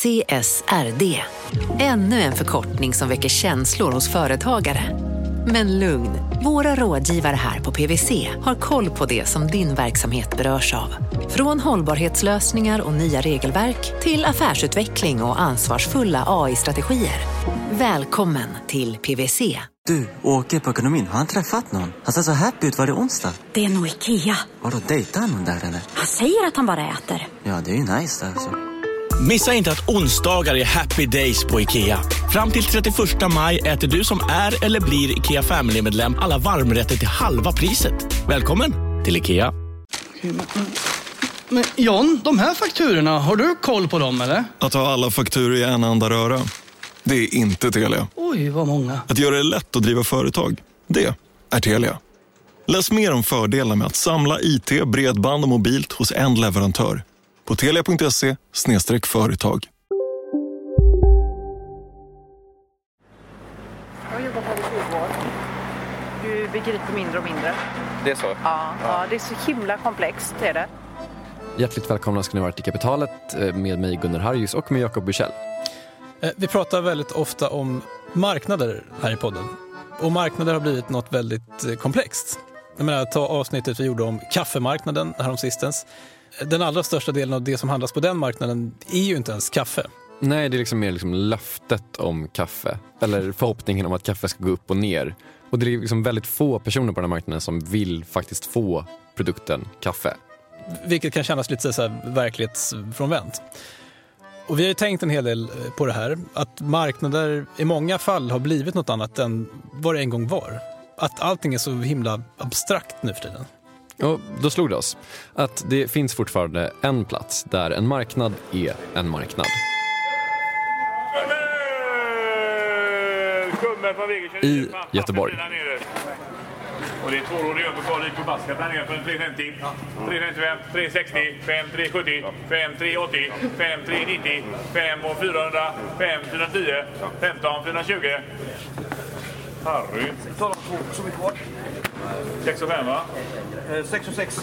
CSRD. Ännu en förkortning som väcker känslor hos företagare. Men lugn, våra rådgivare här på PWC har koll på det som din verksamhet berörs av. Från hållbarhetslösningar och nya regelverk till affärsutveckling och ansvarsfulla AI-strategier. Välkommen till PWC. Du, åker på ekonomin. Har han träffat någon? Han ser så happy ut. Var det onsdag? Det är nog Ikea. Har du dejtat någon där eller? Han säger att han bara äter. Ja, det är ju nice alltså. Missa inte att onsdagar är happy days på IKEA. Fram till 31 maj äter du som är eller blir IKEA Family-medlem alla varmrätter till halva priset. Välkommen till IKEA. Men John, de här fakturorna, har du koll på dem eller? Att ha alla fakturor i en enda röra. Det är inte Telia. Oj, vad många. Att göra det lätt att driva företag. Det är Telia. Läs mer om fördelarna med att samla IT, bredband och mobilt hos en leverantör. På telia.se företag. Jag har jobbat här i 20 år. Du begriper mindre och mindre. Det är så? Ja, ja. det är så himla komplext. Är det. Hjärtligt välkomna ska ni vara till Kapitalet eh, med mig Gunnar Harjus och med Jakob Bursell. Eh, Vi pratar väldigt ofta om marknader här i podden. Och marknader har blivit något väldigt eh, komplext. Jag menar, ta avsnittet vi gjorde om kaffemarknaden häromsistens. Den allra största delen av det som handlas på den marknaden är ju inte ens kaffe. Nej, det är liksom mer liksom löftet om kaffe. Eller förhoppningen om att kaffe ska gå upp och ner. Och det är liksom väldigt få personer på den här marknaden som vill faktiskt få produkten kaffe. Vilket kan kännas lite så här verklighetsfrånvänt. Och vi har ju tänkt en hel del eh, på det här. Att marknader i många fall har blivit något annat än vad det en gång var. Att allting är så himla abstrakt nu för tiden. Och då slog det oss att det finns fortfarande en plats där en marknad är en marknad. I Göteborg. Och det är tvårådig över kvar i förbaskat där nere för en 350, 355, 360, 5, 370, 5, 380, 5, 390, 5 och 400, 5, 410, 15, 420. Harry. Tala om två som är kvar. 6 och 5 va? 6 och 6.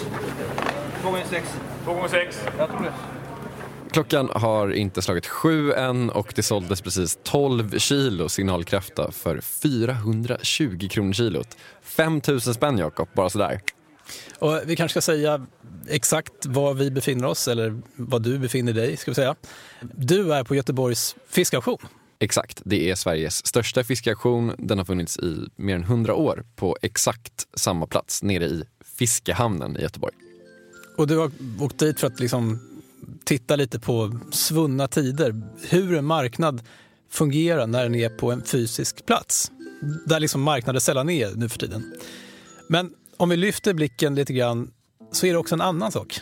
2 gånger 6. 2 gånger 6. Jag tror det. Klockan har inte slagit sju än och det såldes precis 12 kilo signalkräfta för 420 kronor kilot. 5 000 spänn Jakob, bara sådär. Och vi kanske ska säga exakt var vi befinner oss, eller var du befinner dig. ska vi säga. Du är på Göteborgs fiskauktion. Exakt, det är Sveriges största fiskeaktion. Den har funnits i mer än 100 år på exakt samma plats nere i Fiskehamnen i Göteborg. Och du har åkt dit för att liksom titta lite på svunna tider. Hur en marknad fungerar när den är på en fysisk plats. Där liksom marknader sällan är nu för tiden. Men om vi lyfter blicken lite grann så är det också en annan sak.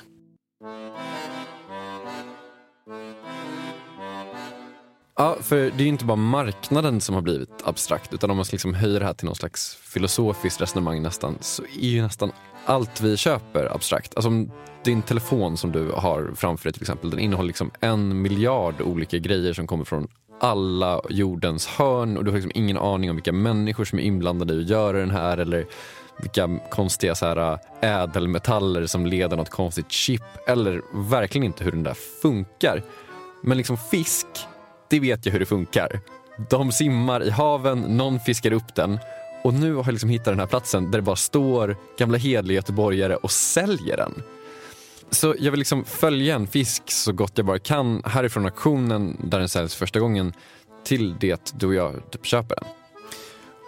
Ja, för det är ju inte bara marknaden som har blivit abstrakt utan om man ska liksom höja det här till någon slags filosofiskt resonemang nästan så är ju nästan allt vi köper abstrakt. Alltså om din telefon som du har framför dig till exempel, den innehåller liksom en miljard olika grejer som kommer från alla jordens hörn och du har liksom ingen aning om vilka människor som är inblandade i att göra den här eller vilka konstiga så här, äh, ädelmetaller som leder något konstigt chip eller verkligen inte hur den där funkar. Men liksom fisk, det vet jag hur det funkar. De simmar i haven, någon fiskar upp den och nu har jag liksom hittat den här platsen där det bara står gamla hedliga göteborgare och säljer den. Så jag vill liksom följa en fisk så gott jag bara kan härifrån auktionen där den säljs första gången till det du och jag typ köper den.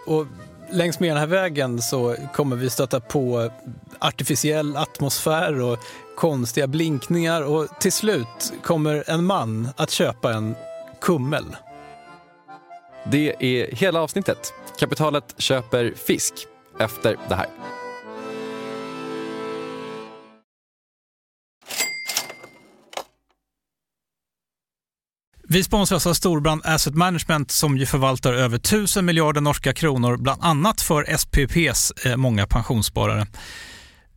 Och längs med den här vägen så kommer vi stöta på artificiell atmosfär och konstiga blinkningar och till slut kommer en man att köpa en kummel. Det är hela avsnittet. Kapitalet köper fisk efter det här. Vi sponsras av Storbrand Asset Management som ju förvaltar över 1000 miljarder norska kronor, bland annat för SPPs eh, många pensionssparare.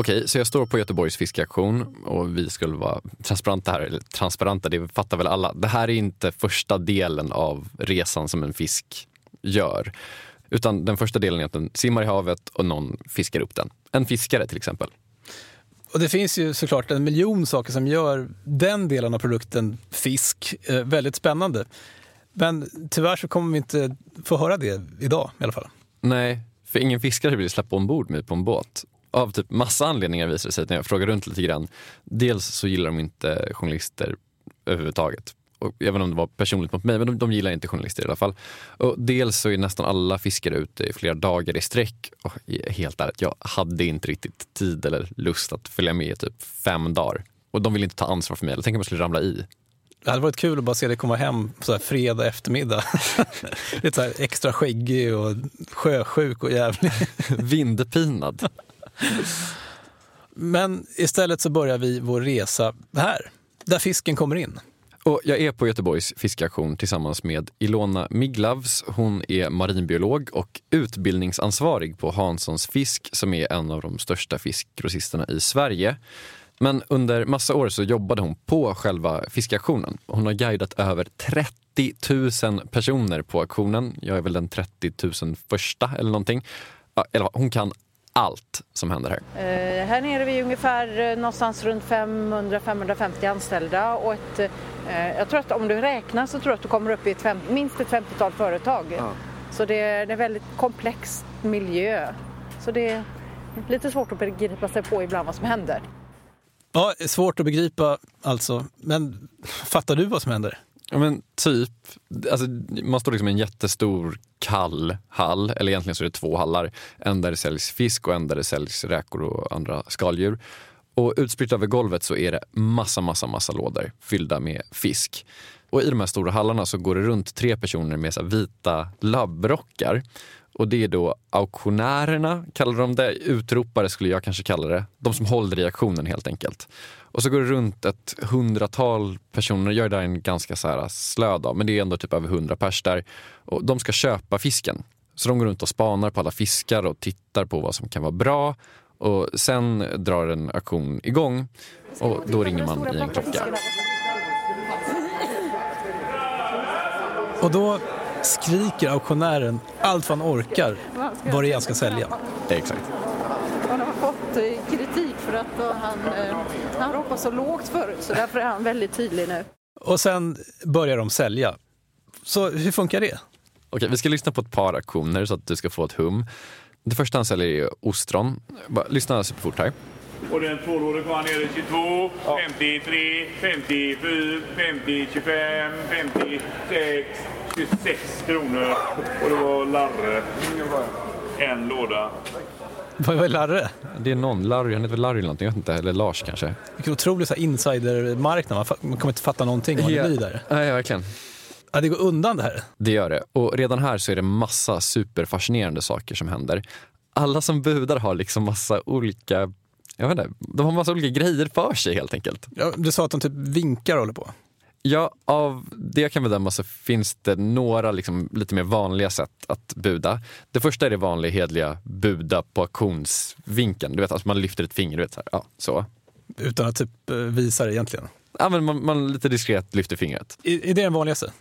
Okej, så jag står på Göteborgs fiskaktion och vi skulle vara transparenta här, eller transparenta, det fattar väl alla. Det här är inte första delen av resan som en fisk gör. Utan den första delen är att den simmar i havet och någon fiskar upp den. En fiskare till exempel. Och det finns ju såklart en miljon saker som gör den delen av produkten fisk eh, väldigt spännande. Men tyvärr så kommer vi inte få höra det idag i alla fall. Nej, för ingen fiskare vill släppa ombord mig på en båt av typ massa anledningar visar det sig när jag frågar runt lite grann. Dels så gillar de inte journalister överhuvudtaget. Och även om det var personligt mot mig, men de, de gillar inte journalister i alla fall. Och dels så är nästan alla fiskare ute i flera dagar i sträck. Och helt ärligt, jag hade inte riktigt tid eller lust att följa med i typ fem dagar. Och de vill inte ta ansvar för mig. Eller tänk om jag skulle ramla i. Det hade varit kul att bara se dig komma hem så här fredag eftermiddag. Lite så här extra skäggig och sjösjuk och jävlig. Vindpinad. Men istället så börjar vi vår resa här, där fisken kommer in. Och jag är på Göteborgs fiskaktion tillsammans med Ilona Miglavs. Hon är marinbiolog och utbildningsansvarig på Hanssons fisk som är en av de största fiskgrossisterna i Sverige. Men under massa år så jobbade hon på själva fiskaktionen. Hon har guidat över 30 000 personer på auktionen. Jag är väl den 30 000 första eller någonting. hon kan allt som händer här? Uh, här nere är vi ungefär uh, någonstans runt 500-550 anställda och ett, uh, jag tror att om du räknar så tror jag att du kommer upp i ett fem, minst ett 50-tal företag. Ja. Så det är, det är en väldigt komplex miljö. Så det är lite svårt att begripa sig på ibland vad som händer. Ja, svårt att begripa alltså. Men fattar du vad som händer? Ja men typ, alltså, man står liksom i en jättestor kall hall, eller egentligen så är det två hallar. En där det säljs fisk och en där det säljs räkor och andra skaldjur. Och utspritt över golvet så är det massa, massa, massa lådor fyllda med fisk. Och i de här stora hallarna så går det runt tre personer med så vita labbrockar. Och det är då auktionärerna, kallar de det. Utropare skulle jag kanske kalla det. De som håller i auktionen helt enkelt. Och så går det runt ett hundratal personer. Jag är där en ganska så här slö dag, men det är ändå typ över hundra pers där. Och de ska köpa fisken. Så de går runt och spanar på alla fiskar och tittar på vad som kan vara bra. Och sen drar en auktion igång och då ringer man i en klocka. Och då skriker auktionären allt vad han orkar vad det är han ska sälja. Exakt. Han har fått för att han, eh, han ropar så lågt förut så därför är han väldigt tydlig nu. Och sen börjar de sälja. Så hur funkar det? Okej, vi ska lyssna på ett par aktioner så att du ska få ett hum. Det första han säljer är ostron. Bara, lyssna superfort här. Och den tvålådor var nere 22, ja. 53, 54, 50, 25, 56, 26 kronor. Och det var Larre. En låda. Vad är Larre? Det är någon, Larry, han heter Larry eller någonting, jag vet inte, eller Lars kanske. Vilken otrolig så insidermarknad, man kommer inte fatta någonting vad det blir där. Nej, verkligen. Ja, det går undan det här. Det gör det. Och redan här så är det massa superfascinerande saker som händer. Alla som budar har liksom massa olika jag vet inte, de har massa olika grejer för sig helt enkelt. Ja, du sa att de typ vinkar och håller på. Ja, av det jag kan bedöma så finns det några liksom, lite mer vanliga sätt att buda. Det första är det vanliga hedliga buda på auktionsvinkeln. Du vet, alltså man lyfter ett finger, du vet, så, här, ja, så. Utan att typ eh, visa det egentligen. Ja, men man, man lite diskret lyfter fingret. Är, är det den vanligaste?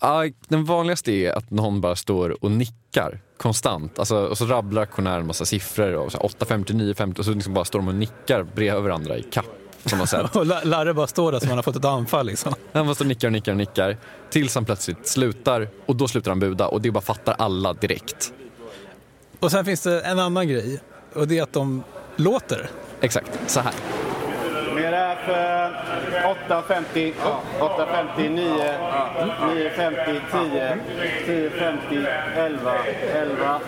Ja, den vanligaste är att någon bara står och nickar konstant. Alltså, och så rabblar auktionären en massa siffror. Och så 850, 950 och så liksom bara står de och nickar bredvid varandra i kapp. Som man sett. Och La- Larre bara står där som han har fått ett anfall liksom. Han bara står och nickar och nickar och nickar. Tills han plötsligt slutar och då slutar han buda och det bara fattar alla direkt. Och sen finns det en annan grej och det är att de låter. Exakt, så här. Mer är för 850, 850, 9, 950, 10, 1050, 11, 11.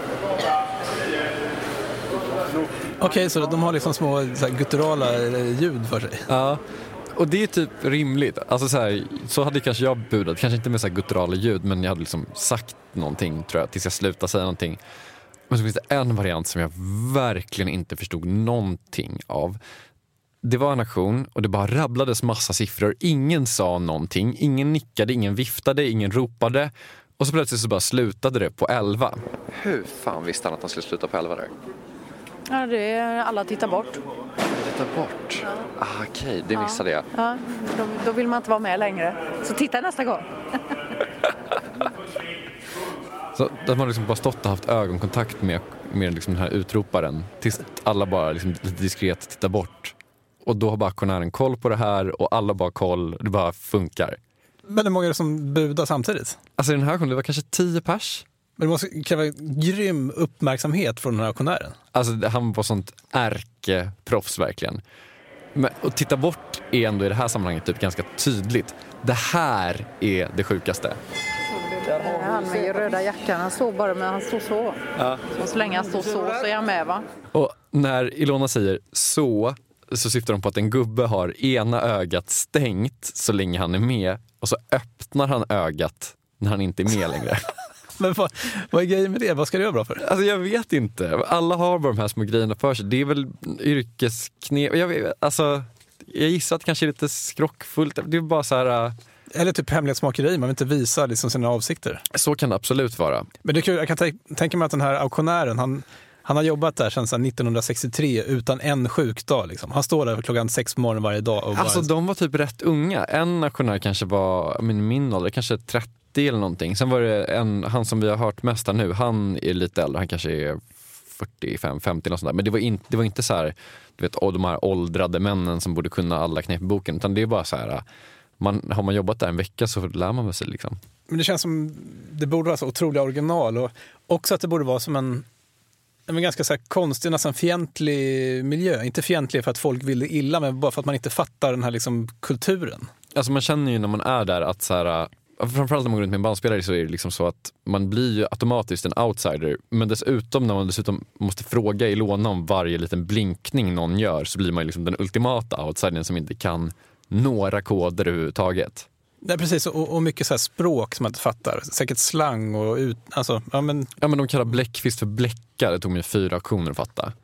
Okej, så de har liksom små så här, gutturala eh, ljud för sig. Ja, och det är typ rimligt. Alltså så, här, så hade kanske jag budat, kanske inte med så här gutturala ljud men jag hade liksom sagt någonting tror jag tills jag slutade säga någonting. Men så finns det en variant som jag verkligen inte förstod någonting av. Det var en aktion och det bara rabblades massa siffror. Ingen sa någonting, ingen nickade, ingen viftade, ingen ropade. Och så plötsligt så bara slutade det på 11. Hur fan visste han att han skulle sluta på 11 där? Ja, det är alla tittar bort. Titta bort. Ah, Okej, det missade jag. Ja, då, då vill man inte vara med längre. Så titta nästa gång. Så där man liksom bara stått och haft ögonkontakt med, med liksom den här utroparen tills alla bara liksom lite diskret tittar bort. Och då har bara auktionären koll på det här och alla bara har koll. Det bara funkar. Men hur många är det som budar samtidigt? Alltså i den här auktionen, det var kanske 10 pers. Men det måste kräva grym uppmärksamhet från den här auktionären. Alltså han var sånt ärkeproffs verkligen. Men att titta bort är ändå i det här sammanhanget typ ganska tydligt. Det här är det sjukaste. Han med röda jackan, han står bara med, han står så. Ja. Och så länge han står så, så är han med va? Och när Ilona säger så, så syftar de på att en gubbe har ena ögat stängt så länge han är med och så öppnar han ögat när han inte är med längre. Men vad, vad är grejen med det? Vad ska det vara bra för? Alltså jag vet inte. Alla har bara de här små grejerna för sig. Det är väl yrkesknep. Jag, vet, alltså, jag gissar att det kanske är lite skrockfullt. Det är bara så här... äh, Eller typ hemlighetsmakeri, man vill inte visa liksom sina avsikter. Så kan det absolut vara. Men det jag kan tänk- tänka mig att den här auktionären, han, han har jobbat där sedan så här 1963 utan en sjukdag. Liksom. Han står där klockan sex på morgonen varje dag. Och bara, Alltså de var typ rätt unga. En auktionär kanske var menar, min ålder, kanske 30 eller någonting. Sen var det en, han som vi har hört mest nu, han är lite äldre, han kanske är 45, 50 eller något sånt där. Men det var, in, det var inte så här, du vet, de här åldrade männen som borde kunna alla knep i boken. Utan det är bara så här, man, har man jobbat där en vecka så lär man sig liksom. Men det känns som det borde vara så otroliga original och också att det borde vara som en, en ganska så här konstig, nästan fientlig miljö. Inte fientlig för att folk vill illa, men bara för att man inte fattar den här liksom kulturen. Alltså man känner ju när man är där att så här, framförallt när man går runt med en bandspelare så är det liksom så att man blir ju automatiskt en outsider. Men dessutom när man dessutom måste fråga Ilona om varje liten blinkning någon gör så blir man ju liksom den ultimata outsidern som inte kan några koder överhuvudtaget. Nej, precis. Och, och mycket så här språk som man inte fattar. Säkert slang och ut... Alltså, ja, men... Ja men de kallar bläckfisk för bläcka, det tog mig fyra auktioner att fatta.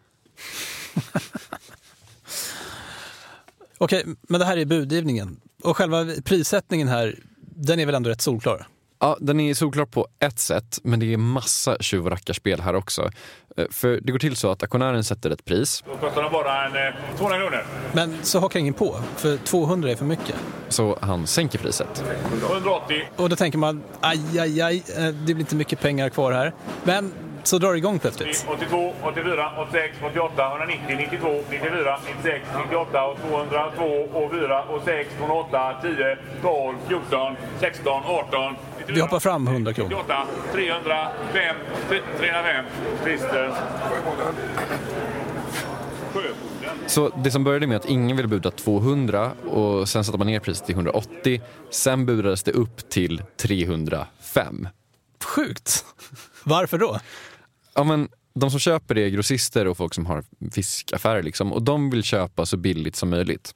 Okej, men det här är budgivningen. Och själva prissättningen här, den är väl ändå rätt solklar? Ja, den är solklar på ett sätt, men det är massa tjuv och rackarspel här också. Eh, För det går till så att auktionären sätter ett pris, Då kostar de bara en, eh, 200 kronor. Men så hakar ingen på, för 200 är för mycket. så han sänker priset. 180. Och då tänker man, aj, aj, aj, eh, det blir inte mycket pengar kvar här. Men så drar det igång plötsligt. 82, 84, 86, 88, 190, 92, 94, 96, 98 och 202 och 4 och 6, 208, 10, 12, 14, 16, 18, Vi hoppar fram 100 kronor. 98, 300, 5, 305, Christer. Så det som började med att ingen ville buda 200 och sen satte man ner priset till 180. Sen budades det upp till 305. Sjukt! Varför då? Ja, men de som köper det är grossister och folk som har fiskaffärer liksom, och de vill köpa så billigt som möjligt.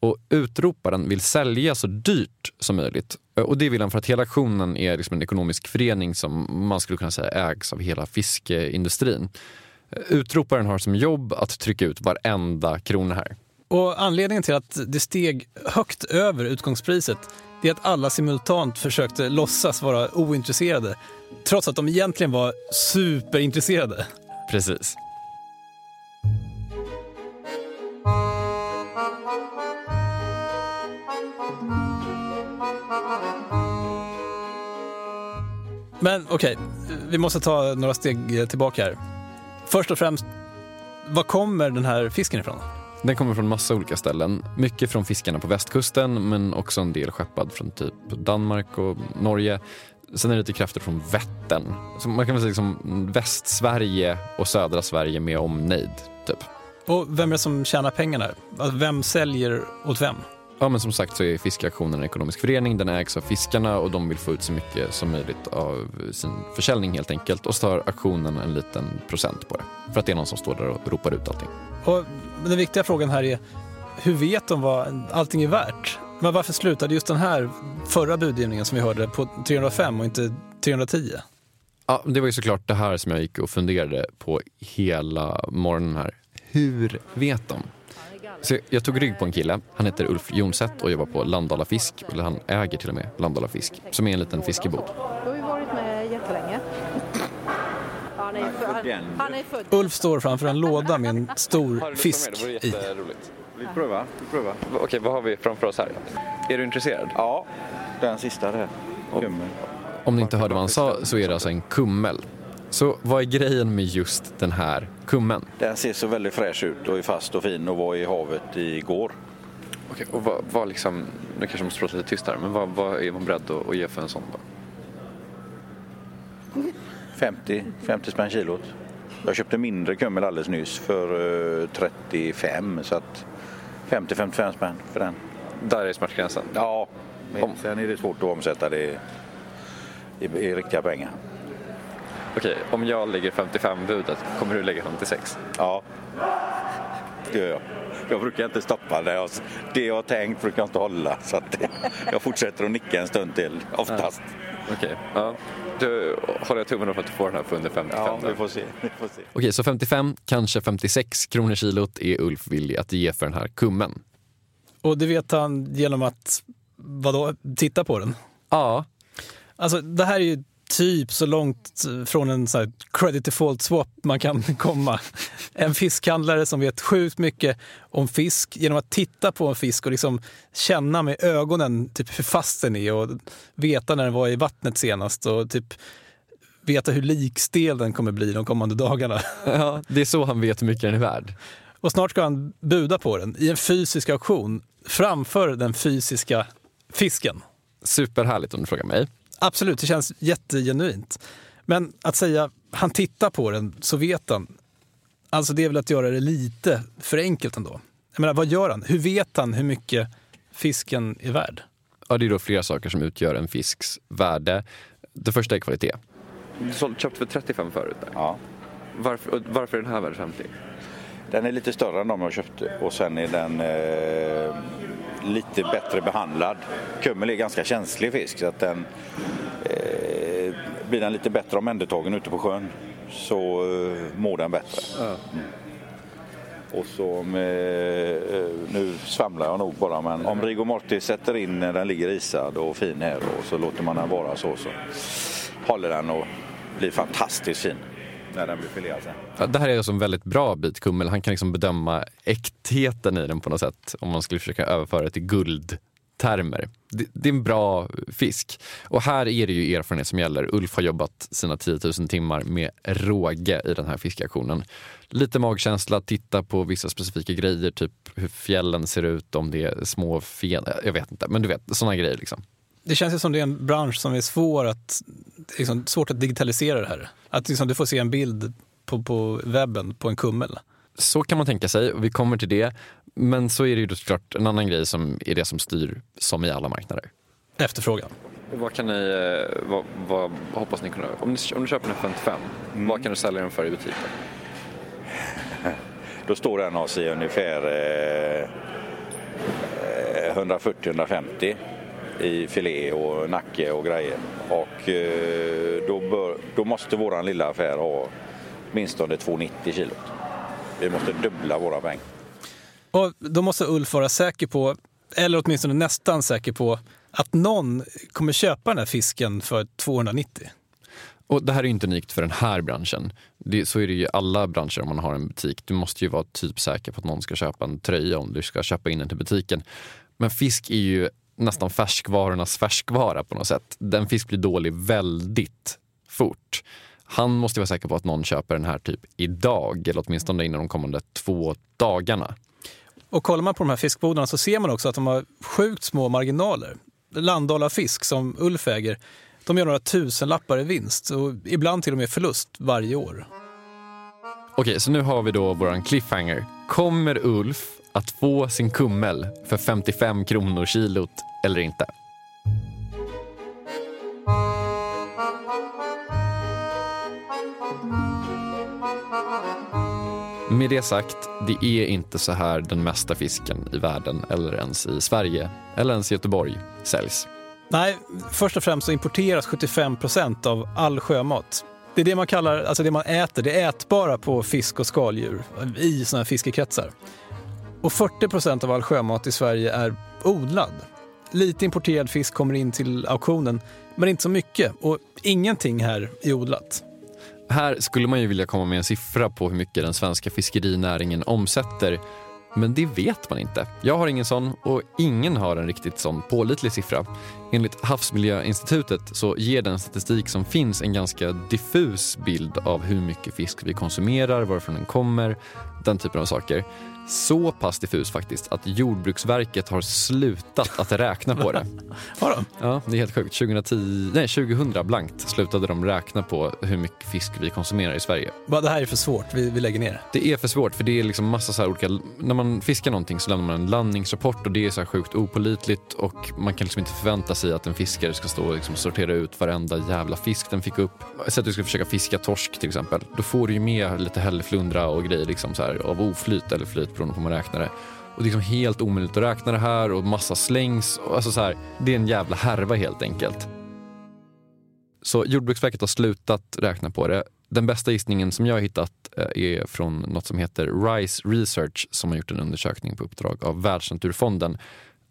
Och utroparen vill sälja så dyrt som möjligt. Och det vill han för att hela aktionen är liksom en ekonomisk förening som man skulle kunna säga ägs av hela fiskeindustrin. Utroparen har som jobb att trycka ut varenda krona här. Och anledningen till att det steg högt över utgångspriset, är att alla simultant försökte låtsas vara ointresserade trots att de egentligen var superintresserade. Precis. Men okej, vi måste ta några steg tillbaka här. Först och främst, var kommer den här fisken ifrån? Den kommer från massa olika ställen. Mycket från fiskarna på västkusten men också en del skeppad från typ Danmark och Norge. Sen är det lite krafter från Vättern. Så man kan väl säga liksom Västsverige och södra Sverige med omnejd. Typ. Och vem är det som tjänar pengarna? Alltså, Vem säljer åt vem? Ja, men som sagt så är Fiskaktionen en ekonomisk förening. Den ägs av fiskarna och de vill få ut så mycket som möjligt av sin försäljning helt enkelt. Och så tar aktionen en liten procent på det. För att det är någon som står där och ropar ut allting. Och den viktiga frågan här är, hur vet de vad allting är värt? Men varför slutade just den här förra budgivningen som vi hörde på 305 och inte 310? Ja, det var ju såklart det här som jag gick och funderade på hela morgonen här. Hur vet de? Så jag tog rygg på en kille. Han heter Ulf Jonseth och jobbar på Landala Fisk. Eller han äger till och med Landala Fisk, som är en liten fiskebod. Du har ju varit med jättelänge. Han är, han, han är född. Ulf står framför en låda med en stor fisk i. Vi prövar. Vi prövar. Okej, vad har vi framför oss här? Är du intresserad? Ja, den sista där. Kummen. Om ni inte hörde vad han sa så är det alltså en kummel. Så vad är grejen med just den här kummen? Den ser så väldigt fräsch ut och är fast och fin och var i havet igår. Okej, och vad, vad liksom, nu kanske jag måste prata lite tystare, men vad, vad är man beredd att, att ge för en sån då? 50, 50 spänn kilot. Jag köpte mindre kummel alldeles nyss för eh, 35 så att 50-55 spänn för den. Där är smärtgränsen? Ja, men sen är det svårt att omsätta det i, i riktiga pengar. Okej, om jag lägger 55 budet, kommer du lägga 56? Ja, det gör jag. Jag brukar inte stoppa det jag, det jag har tänkt brukar jag inte hålla så att jag fortsätter att nicka en stund till oftast. Okej, ja. Du håller jag tummen upp att du får den här för under 55? Ja, då? vi får se. Vi får se. Okej, så 55, kanske 56 kronor kilot är Ulf villig att ge för den här kummen. Och det vet han genom att, vadå, titta på den? Ja. Alltså det här är ju typ så långt från en här credit default swap man kan komma. En fiskhandlare som vet sjukt mycket om fisk genom att titta på en fisk och liksom känna med ögonen typ hur fast den är och veta när den var i vattnet senast och typ veta hur likstel den kommer bli de kommande dagarna. Ja, det är så han vet hur mycket den är värd. Och snart ska han buda på den i en fysisk auktion framför den fysiska fisken. Superhärligt om du frågar mig. Absolut, det känns jättegenuint. Men att säga han tittar på den så vet han. Alltså det är väl att göra det lite för enkelt ändå. Jag menar, vad gör han? Hur vet han hur mycket fisken är värd? Ja, det är då flera saker som utgör en fisks värde. Det första är kvalitet. Du köpte för 35 förut? Där. Ja. Varför, varför är den här värd 50? Den är lite större än de jag köpte och sen är den eh, lite bättre behandlad. Kummel är ganska känslig fisk så att den eh, blir den lite bättre omhändertagen ute på sjön så eh, mår den bättre. Mm. Och så med, eh, nu svamlar jag nog bara men om rigor mortis sätter in när den ligger isad och fin här och så låter man den vara så så håller den och blir fantastiskt fin när den blir filead sen. Ja, det här är alltså en väldigt bra bit kummel. Han kan liksom bedöma äktheten i den på något sätt om man skulle försöka överföra det till guldtermer. Det, det är en bra fisk. Och här är det ju erfarenhet som gäller. Ulf har jobbat sina 10 000 timmar med råge i den här fiskaktionen. Lite magkänsla, titta på vissa specifika grejer, typ hur fjällen ser ut, om det är små fen, jag vet inte, men du vet, sådana grejer liksom. Det känns ju som det är en bransch som är svår att, liksom, svårt att digitalisera det här. Att liksom, du får se en bild på, på webben på en kummel. Så kan man tänka sig och vi kommer till det. Men så är det ju såklart en annan grej som är det som styr som i alla marknader. Efterfrågan. Vad kan ni, eh, vad, vad hoppas ni kunna, om, ni, om du köper den för 55, vad kan du sälja den för i butiken? Då står den oss i ungefär eh, 140-150 i filé och nacke och grejer. Och eh, då, bör, då måste våran lilla affär ha åtminstone 290 kilo. Vi måste dubbla våra pengar. Och då måste Ulf vara säker på, eller åtminstone nästan säker på, att någon kommer köpa den här fisken för 290. Och det här är inte unikt för den här branschen. Det, så är det ju i alla branscher om man har en butik. Du måste ju vara typ säker på att någon ska köpa en tröja om du ska köpa in den till butiken. Men fisk är ju nästan färskvarornas färskvara på något sätt. Den fisk blir dålig väldigt fort. Han måste vara säker på att någon köper den här typ idag eller åtminstone inom de kommande två dagarna. Och kollar man på de här fiskbodarna så ser man också att de har sjukt små marginaler. Landala fisk som Ulf äger, de gör några tusenlappar i vinst och ibland till och med förlust varje år. Okej, så nu har vi då våran cliffhanger. Kommer Ulf att få sin kummel för 55 kronor kilot eller inte? Med det sagt, det är inte så här den mesta fisken i världen eller ens i Sverige eller ens i Göteborg säljs. Nej, först och främst så importeras 75 procent av all sjömat. Det är det man kallar, alltså det man äter, det är ätbara på fisk och skaldjur i sådana här fiskekretsar. Och 40 procent av all sjömat i Sverige är odlad. Lite importerad fisk kommer in till auktionen, men inte så mycket. Och ingenting här är odlat. Här skulle man ju vilja komma med en siffra på hur mycket den svenska fiskerinäringen omsätter. Men det vet man inte. Jag har ingen sån och ingen har en riktigt sån pålitlig siffra. Enligt Havsmiljöinstitutet så ger den statistik som finns en ganska diffus bild av hur mycket fisk vi konsumerar, varifrån den kommer, den typen av saker. Så pass diffus faktiskt att Jordbruksverket har slutat att räkna på det. Har de? Ja, det är helt sjukt. 2010, nej, 2000 blankt slutade de räkna på hur mycket fisk vi konsumerar i Sverige. Det här är för svårt, vi, vi lägger ner det. Det är för svårt för det är liksom massa så här olika, när man fiskar någonting så lämnar man en landningsrapport och det är så här sjukt opolitligt och man kan liksom inte förvänta sig att en fiskare ska stå och liksom sortera ut varenda jävla fisk den fick upp. Säg att du ska försöka fiska torsk till exempel. Då får du ju med lite hällflundra och grejer liksom så här, av oflyt eller flyt beroende på hur man räknar det. Och det är liksom helt omöjligt att räkna det här och massa slängs. Och alltså så här, det är en jävla härva helt enkelt. Så Jordbruksverket har slutat räkna på det. Den bästa gissningen som jag har hittat eh, är från något som heter RISE Research som har gjort en undersökning på uppdrag av Världsnaturfonden.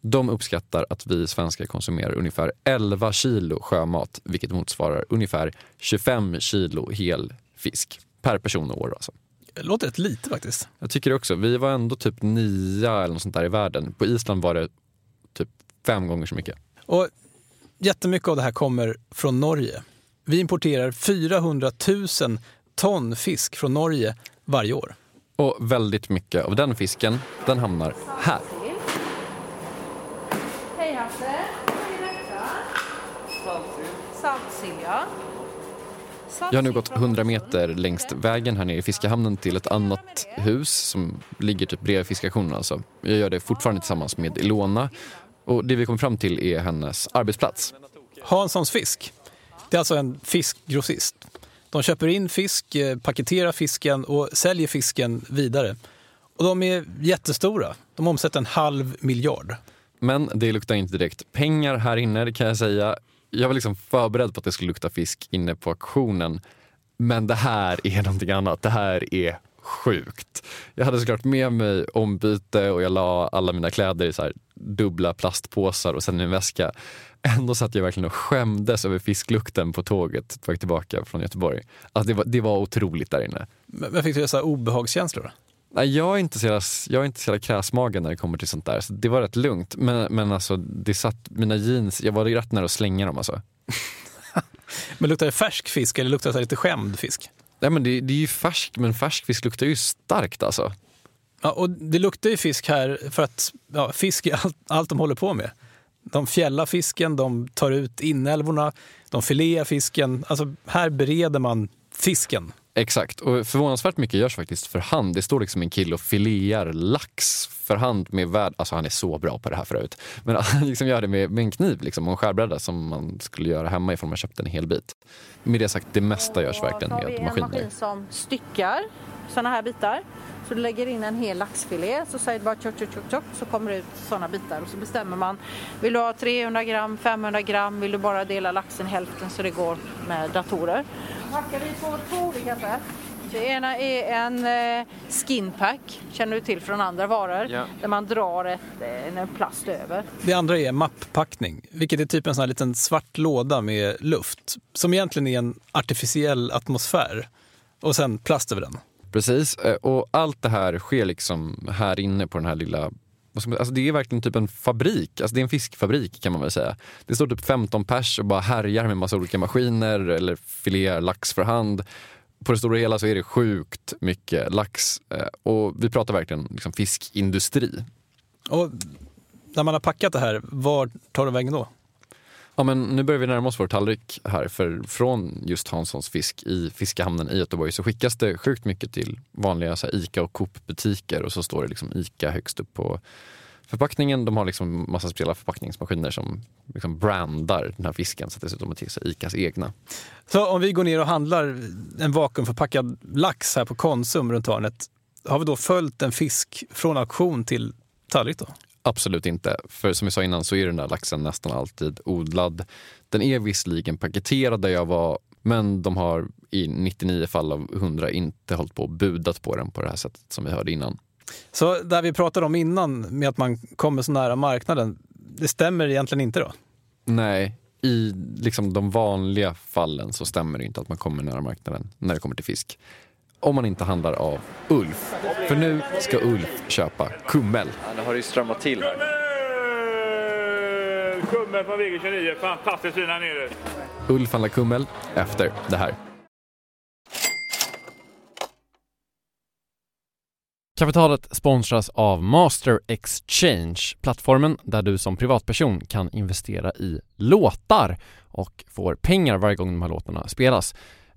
De uppskattar att vi svenskar konsumerar ungefär 11 kilo sjömat vilket motsvarar ungefär 25 kilo hel fisk per person och år. Alltså. Låter rätt lite faktiskt. Jag tycker det också. Vi var ändå typ nia eller något sånt där i världen. På Island var det typ fem gånger så mycket. Och jättemycket av det här kommer från Norge. Vi importerar 400 000 ton fisk från Norge varje år. Och väldigt mycket av den fisken, den hamnar här. Hej Hasse, vad är detta? Saltsill, ja. Jag har nu gått 100 meter längs vägen här nere i fiskehamnen till ett annat hus som ligger typ bredvid fiskauktionen. Alltså. Jag gör det fortfarande tillsammans med Ilona och det vi kommer fram till är hennes arbetsplats. Hanssons fisk. Det är alltså en fiskgrossist. De köper in fisk, eh, paketerar fisken och säljer fisken vidare. Och de är jättestora. De omsätter en halv miljard. Men det luktar inte direkt pengar här inne, det kan jag säga. Jag var liksom förberedd på att det skulle lukta fisk inne på auktionen. Men det här är någonting annat. Det här är sjukt. Jag hade såklart med mig ombyte och jag la alla mina kläder i så dubbla plastpåsar och sen i en väska. Ändå satt jag verkligen och skämdes över fisklukten på tåget på väg tillbaka från Göteborg. Alltså det, var, det var otroligt där inne. Men fick du så här obehagskänslor? Nej, jag är inte så jävla, jag är inte så jävla kräsmagen när det kommer till sånt där. Så det var rätt lugnt. Men, men alltså, det satt mina jeans, jag var rätt nära att slänga dem alltså. men luktar det färsk fisk eller luktar det lite skämd fisk? Nej, men det, det är ju färsk, men färsk fisk luktar ju starkt alltså. Ja, och det luktar ju fisk här för att ja, fisk är allt, allt de håller på med. De fjällar fisken, de tar ut inälvorna, de filear fisken. Alltså här bereder man fisken. Exakt, och förvånansvärt mycket görs faktiskt för hand. Det står liksom en kille och filear lax för hand med värd... Alltså han är så bra på det här förut. Men han liksom gör det med, med en kniv liksom, och en skärbräda som man skulle göra hemma ifall man köpte en hel bit. Med det sagt, det mesta görs verkligen med maskiner. en maskin som styckar sådana här bitar. Så du lägger in en hel laxfilé, så säger du bara tjock, tjock, tjock, tjock, så kommer det ut sådana bitar. Och så bestämmer man, vill du ha 300 gram, 500 gram, vill du bara dela laxen hälften så det går med datorer. Hackar vi på två olika sätt. Det ena är en eh, skinpack, känner du till från andra varor, Ja. där man drar ett, eh, en plast över. Det andra är mapppackning, vilket är typ en sån här liten svart låda med luft. Som egentligen är en artificiell atmosfär. Och sen plast över den. Precis, eh, och allt det här sker liksom här inne på den här lilla alltså det är verkligen typ en fabrik, alltså det är en fiskfabrik kan man väl säga. Det står typ 15 pers och bara härjar med massa olika maskiner eller filear lax för hand. På det stora hela så är det sjukt mycket lax eh, och vi pratar verkligen liksom fiskindustri. Och när man har packat det här, var tar det vägen då? Ja, men nu börjar vi närma oss vår tallrik här, för från just Hanssons fisk i fiskehamnen i Göteborg så skickas det sjukt mycket till vanliga så här, ICA och Coop-butiker och så står det liksom ICA högst upp på förpackningen. De har liksom massa speciella förpackningsmaskiner som liksom brandar den här fisken så att det ser ut som till ICAs egna. Så om vi går ner och handlar en vakuumförpackad lax här på Konsum runt hörnet, har vi då följt en fisk från auktion till tallrik då? Absolut inte. För som vi sa innan så är den där laxen nästan alltid odlad. Den är visserligen paketerad där jag var men de har i 99 fall av 100 inte hållit på och budat på den på det här sättet som vi hörde innan. Så där vi pratade om innan med att man kommer så nära marknaden, det stämmer egentligen inte då? Nej, i liksom de vanliga fallen så stämmer det inte att man kommer nära marknaden när det kommer till fisk. Om man inte handlar av Ulf. För nu ska Ulf köpa kummel. Ja, nu har det ju strömmat till här. Kummel från VG29, fantastiskt fina nere. Ulf handlar kummel efter det här. Kapitalet sponsras av Master Exchange, plattformen där du som privatperson kan investera i låtar och får pengar varje gång de här låtarna spelas.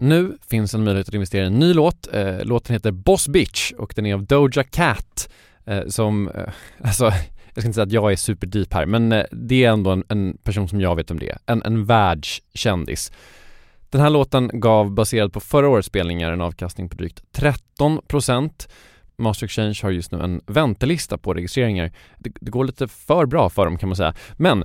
Nu finns en möjlighet att investera i en ny låt. Eh, Låten heter Boss Bitch och den är av Doja Cat eh, som, eh, alltså jag ska inte säga att jag är superdeep här men eh, det är ändå en, en person som jag vet om det är. En, en världskändis. Den här låten gav baserad på förra årets spelningar en avkastning på drygt 13% Master Exchange har just nu en väntelista på registreringar. Det, det går lite för bra för dem kan man säga. Men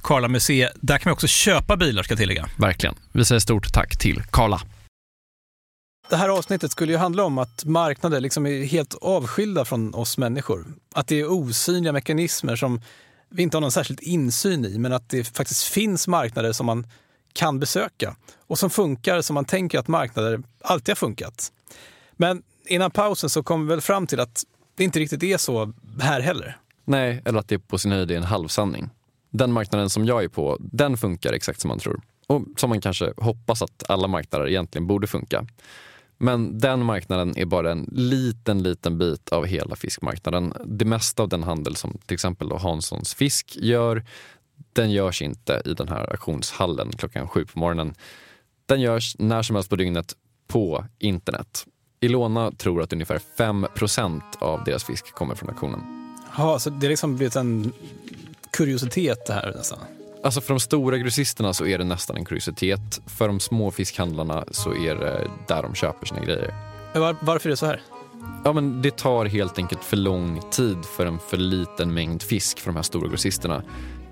Karla Museet. Där kan vi också köpa bilar ska jag tillägga. Verkligen. Vi säger stort tack till Karla. Det här avsnittet skulle ju handla om att marknader liksom är helt avskilda från oss människor. Att det är osynliga mekanismer som vi inte har någon särskild insyn i, men att det faktiskt finns marknader som man kan besöka och som funkar som man tänker att marknader alltid har funkat. Men innan pausen så kom vi väl fram till att det inte riktigt är så här heller. Nej, eller att det på sin höjd är en halvsanning. Den marknaden som jag är på, den funkar exakt som man tror. Och som man kanske hoppas att alla marknader egentligen borde funka. Men den marknaden är bara en liten, liten bit av hela fiskmarknaden. Det mesta av den handel som till exempel då Hanssons fisk gör, den görs inte i den här auktionshallen klockan sju på morgonen. Den görs när som helst på dygnet på internet. Ilona tror att ungefär 5% av deras fisk kommer från auktionen. Ja, så det har liksom blivit en kuriositet det här nästan. Alltså för de stora grossisterna så är det nästan en kuriositet. För de små fiskhandlarna så är det där de köper sina grejer. Var, varför är det så här? Ja, men det tar helt enkelt för lång tid för en för liten mängd fisk för de här stora grossisterna.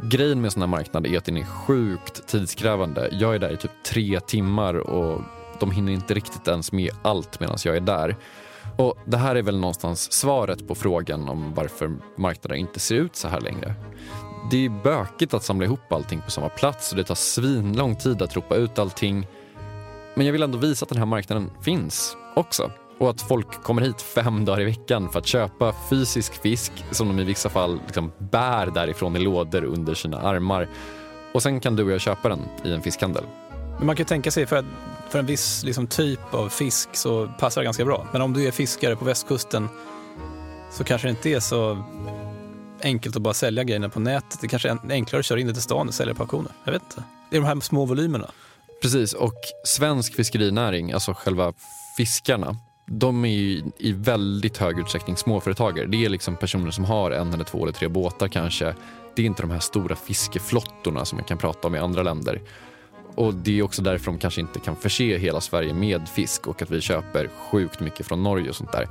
Grejen med såna här marknader är att den är sjukt tidskrävande. Jag är där i typ tre timmar och de hinner inte riktigt ens med allt medan jag är där. Och Det här är väl någonstans svaret på frågan om varför marknader inte ser ut så här längre. Det är bökigt att samla ihop allting på samma plats och det tar svinlång tid att ropa ut allting. Men jag vill ändå visa att den här marknaden finns också. Och att folk kommer hit fem dagar i veckan för att köpa fysisk fisk som de i vissa fall liksom bär därifrån i lådor under sina armar. Och sen kan du och jag köpa den i en fiskhandel. Men man kan ju tänka sig, för, för en viss liksom, typ av fisk så passar det ganska bra. Men om du är fiskare på västkusten så kanske det inte är så enkelt att bara sälja grejerna på nätet. Det kanske är enklare att köra in det till stan och sälja på auktioner. Jag vet inte. Det är de här små volymerna. Precis, och svensk fiskerinäring, alltså själva fiskarna, de är ju i väldigt hög utsträckning småföretagare. Det är liksom personer som har en eller två eller tre båtar kanske. Det är inte de här stora fiskeflottorna som man kan prata om i andra länder. Och Det är också därför de kanske inte kan förse hela Sverige med fisk och att vi köper sjukt mycket från Norge och sånt där.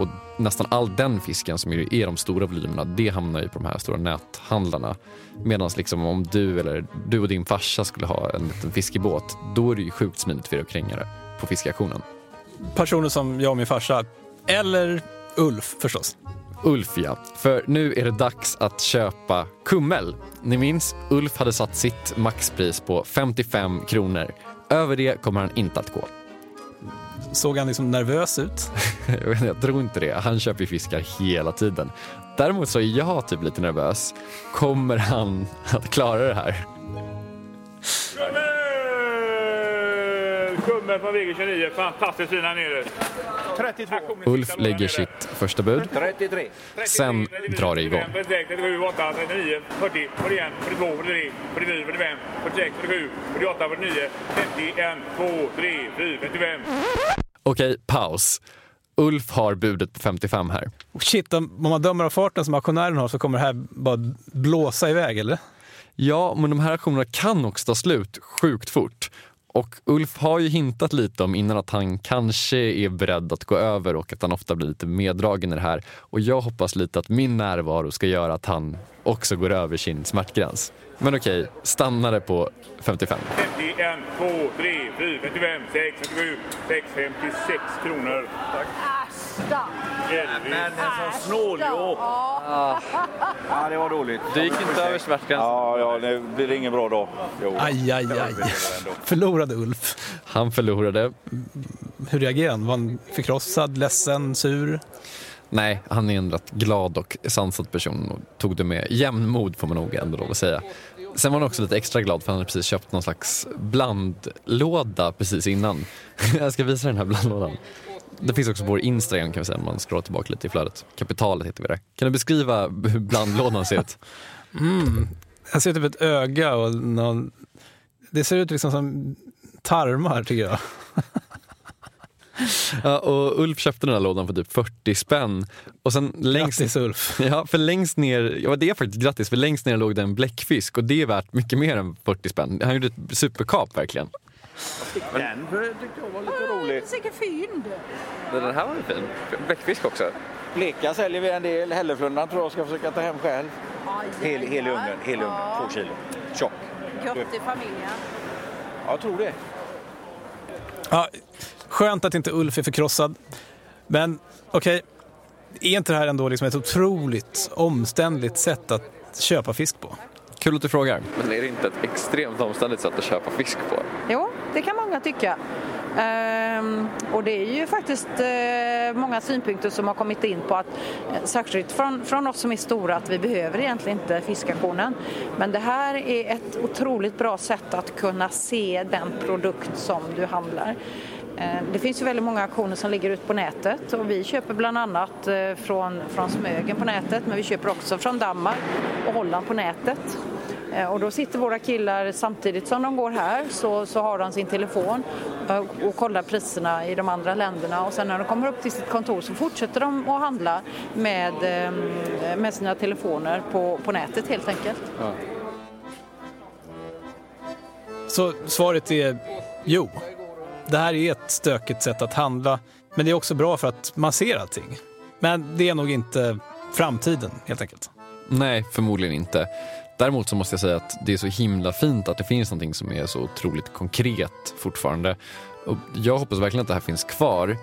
Och nästan all den fisken som är de stora volymerna, det hamnar ju på de här stora näthandlarna. Medan liksom om du eller du och din farsa skulle ha en liten fiskebåt, då är det ju sjukt smidigt för er att kränga det på fiskauktionen. Personer som jag och min farsa, eller Ulf förstås. Ulf ja, för nu är det dags att köpa kummel. Ni minns, Ulf hade satt sitt maxpris på 55 kronor. Över det kommer han inte att gå. Såg han liksom nervös ut? jag tror inte det. Han köper fiskar hela tiden. Däremot så är jag typ lite nervös. Kommer han att klara det här? Kummel från väg 29. Fantastiskt fina nere. 32. Ulf lägger sitt första bud. 33. Sen drar det igång. 36, 37, 8, 39, 40, 41, 42, 43, 49, 45, 46, 47, 48, 49, 50, 1, 2, 3, 4, 55. Okej, paus. Ulf har budet på 55 här. Shit, om man dömer av farten som auktionären har så kommer det här bara blåsa iväg, eller? Ja, men de här auktionerna kan också ta slut sjukt fort. Och Ulf har ju hintat lite om innan att han kanske är beredd att gå över och att han ofta blir lite meddragen i det här. Och jag hoppas lite att min närvaro ska göra att han också går över sin smärtgräns. Men okej, stannar det på 55. 51, 2, 3, 4, 55, 6, 57, 6, 56 kronor. Tack. Men en sån snåljåp. Ja, det var dåligt. Du gick inte över smärtgränsen. Ja, ja, det blir ingen bra dag. Jo. Aj, aj, aj. Förlorade Ulf. Han förlorade. Hur reagerade han? Var han förkrossad, ledsen, sur? Nej, han är en rätt glad och sansad person och tog det med jämnmod får man nog ändå lov att säga. Sen var han också lite extra glad för han hade precis köpt någon slags blandlåda precis innan. Jag ska visa den här blandlådan. Det finns också på vår Instagram kan vi säga om man scrollar tillbaka lite i flödet. Kapitalet heter vi där. Kan du beskriva hur blandlådan ser ut? Mm. Jag ser typ ett öga och någon... det ser ut liksom som tarmar tycker jag. Ja, och Ulf köpte den här lådan för typ 40 spänn. Och sen längst, Grattis Ulf! Ja, för längst ner, ja det är faktiskt grattis, för längst ner låg det en bläckfisk och det är värt mycket mer än 40 spänn. Han gjorde ett superkap verkligen. Den tyckte jag var lite rolig. Vilken fynd! Den här var ju fin. Bläckfisk också. Bleka säljer vi en del. Hälleflundran tror jag ska försöka ta hem själv. Hel, hel i ugnen, hel i ugnen. Två kilo. Tjock. Gött i familjen. Ja, jag tror det. Ja, skönt att inte Ulf är förkrossad. Men okej, är inte det här ändå liksom ett otroligt omständligt sätt att köpa fisk på? Kul att du frågar. Men är det inte ett extremt omständigt sätt att köpa fisk på? Jo, det kan många tycka. Ehm, och det är ju faktiskt eh, många synpunkter som har kommit in på att, eh, särskilt från, från oss som är stora, att vi behöver egentligen inte fiskaktionen. Men det här är ett otroligt bra sätt att kunna se den produkt som du handlar. Eh, det finns ju väldigt många auktioner som ligger ute på nätet och vi köper bland annat eh, från, från Smögen på nätet men vi köper också från Danmark och Holland på nätet. Eh, och då sitter våra killar samtidigt som de går här så, så har de sin telefon och kollar priserna i de andra länderna och sen när de kommer upp till sitt kontor så fortsätter de att handla med, med sina telefoner på, på nätet helt enkelt. Så svaret är jo. Det här är ett stökigt sätt att handla, men det är också bra för att man ser allting. Men det är nog inte framtiden, helt enkelt. Nej, förmodligen inte. Däremot så måste jag säga att det är så himla fint att det finns någonting som är så otroligt konkret fortfarande. Och jag hoppas verkligen att det här finns kvar.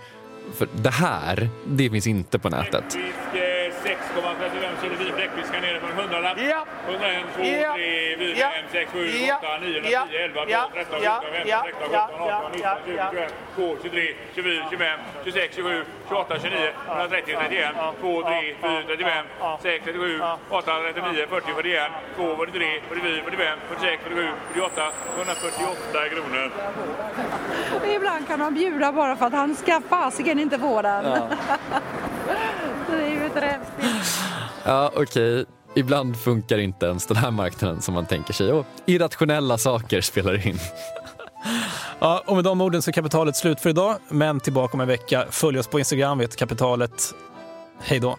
För det här, det finns inte på nätet. Fisk eh, 6,35 kilo vit bläckfisk här nere för en hundralapp. 101, 2, 3, 4, 5, 6, 7, 8, 9, 10, 11, 12, 13, 14, 15, 16, 17, 18, 19, 20, 21, 22, 23, 24, 25, 26, 27, 28, 29, 130, 31, 2, 3, 4, 35, 6, 37, 8, 39, 40, 41, 2, 43, 44, 45, 46, 47, 48, 148 kronor. Ibland kan de bjuda bara för att han ska fasiken inte få den. Ja. Ett rävspel. Ja, okej. Ibland funkar inte ens den här marknaden som man tänker sig. Och irrationella saker spelar in. Ja, och med de orden så är kapitalet slut för idag, men tillbaka om en vecka. Följ oss på Instagram, vet kapitalet. Hej då!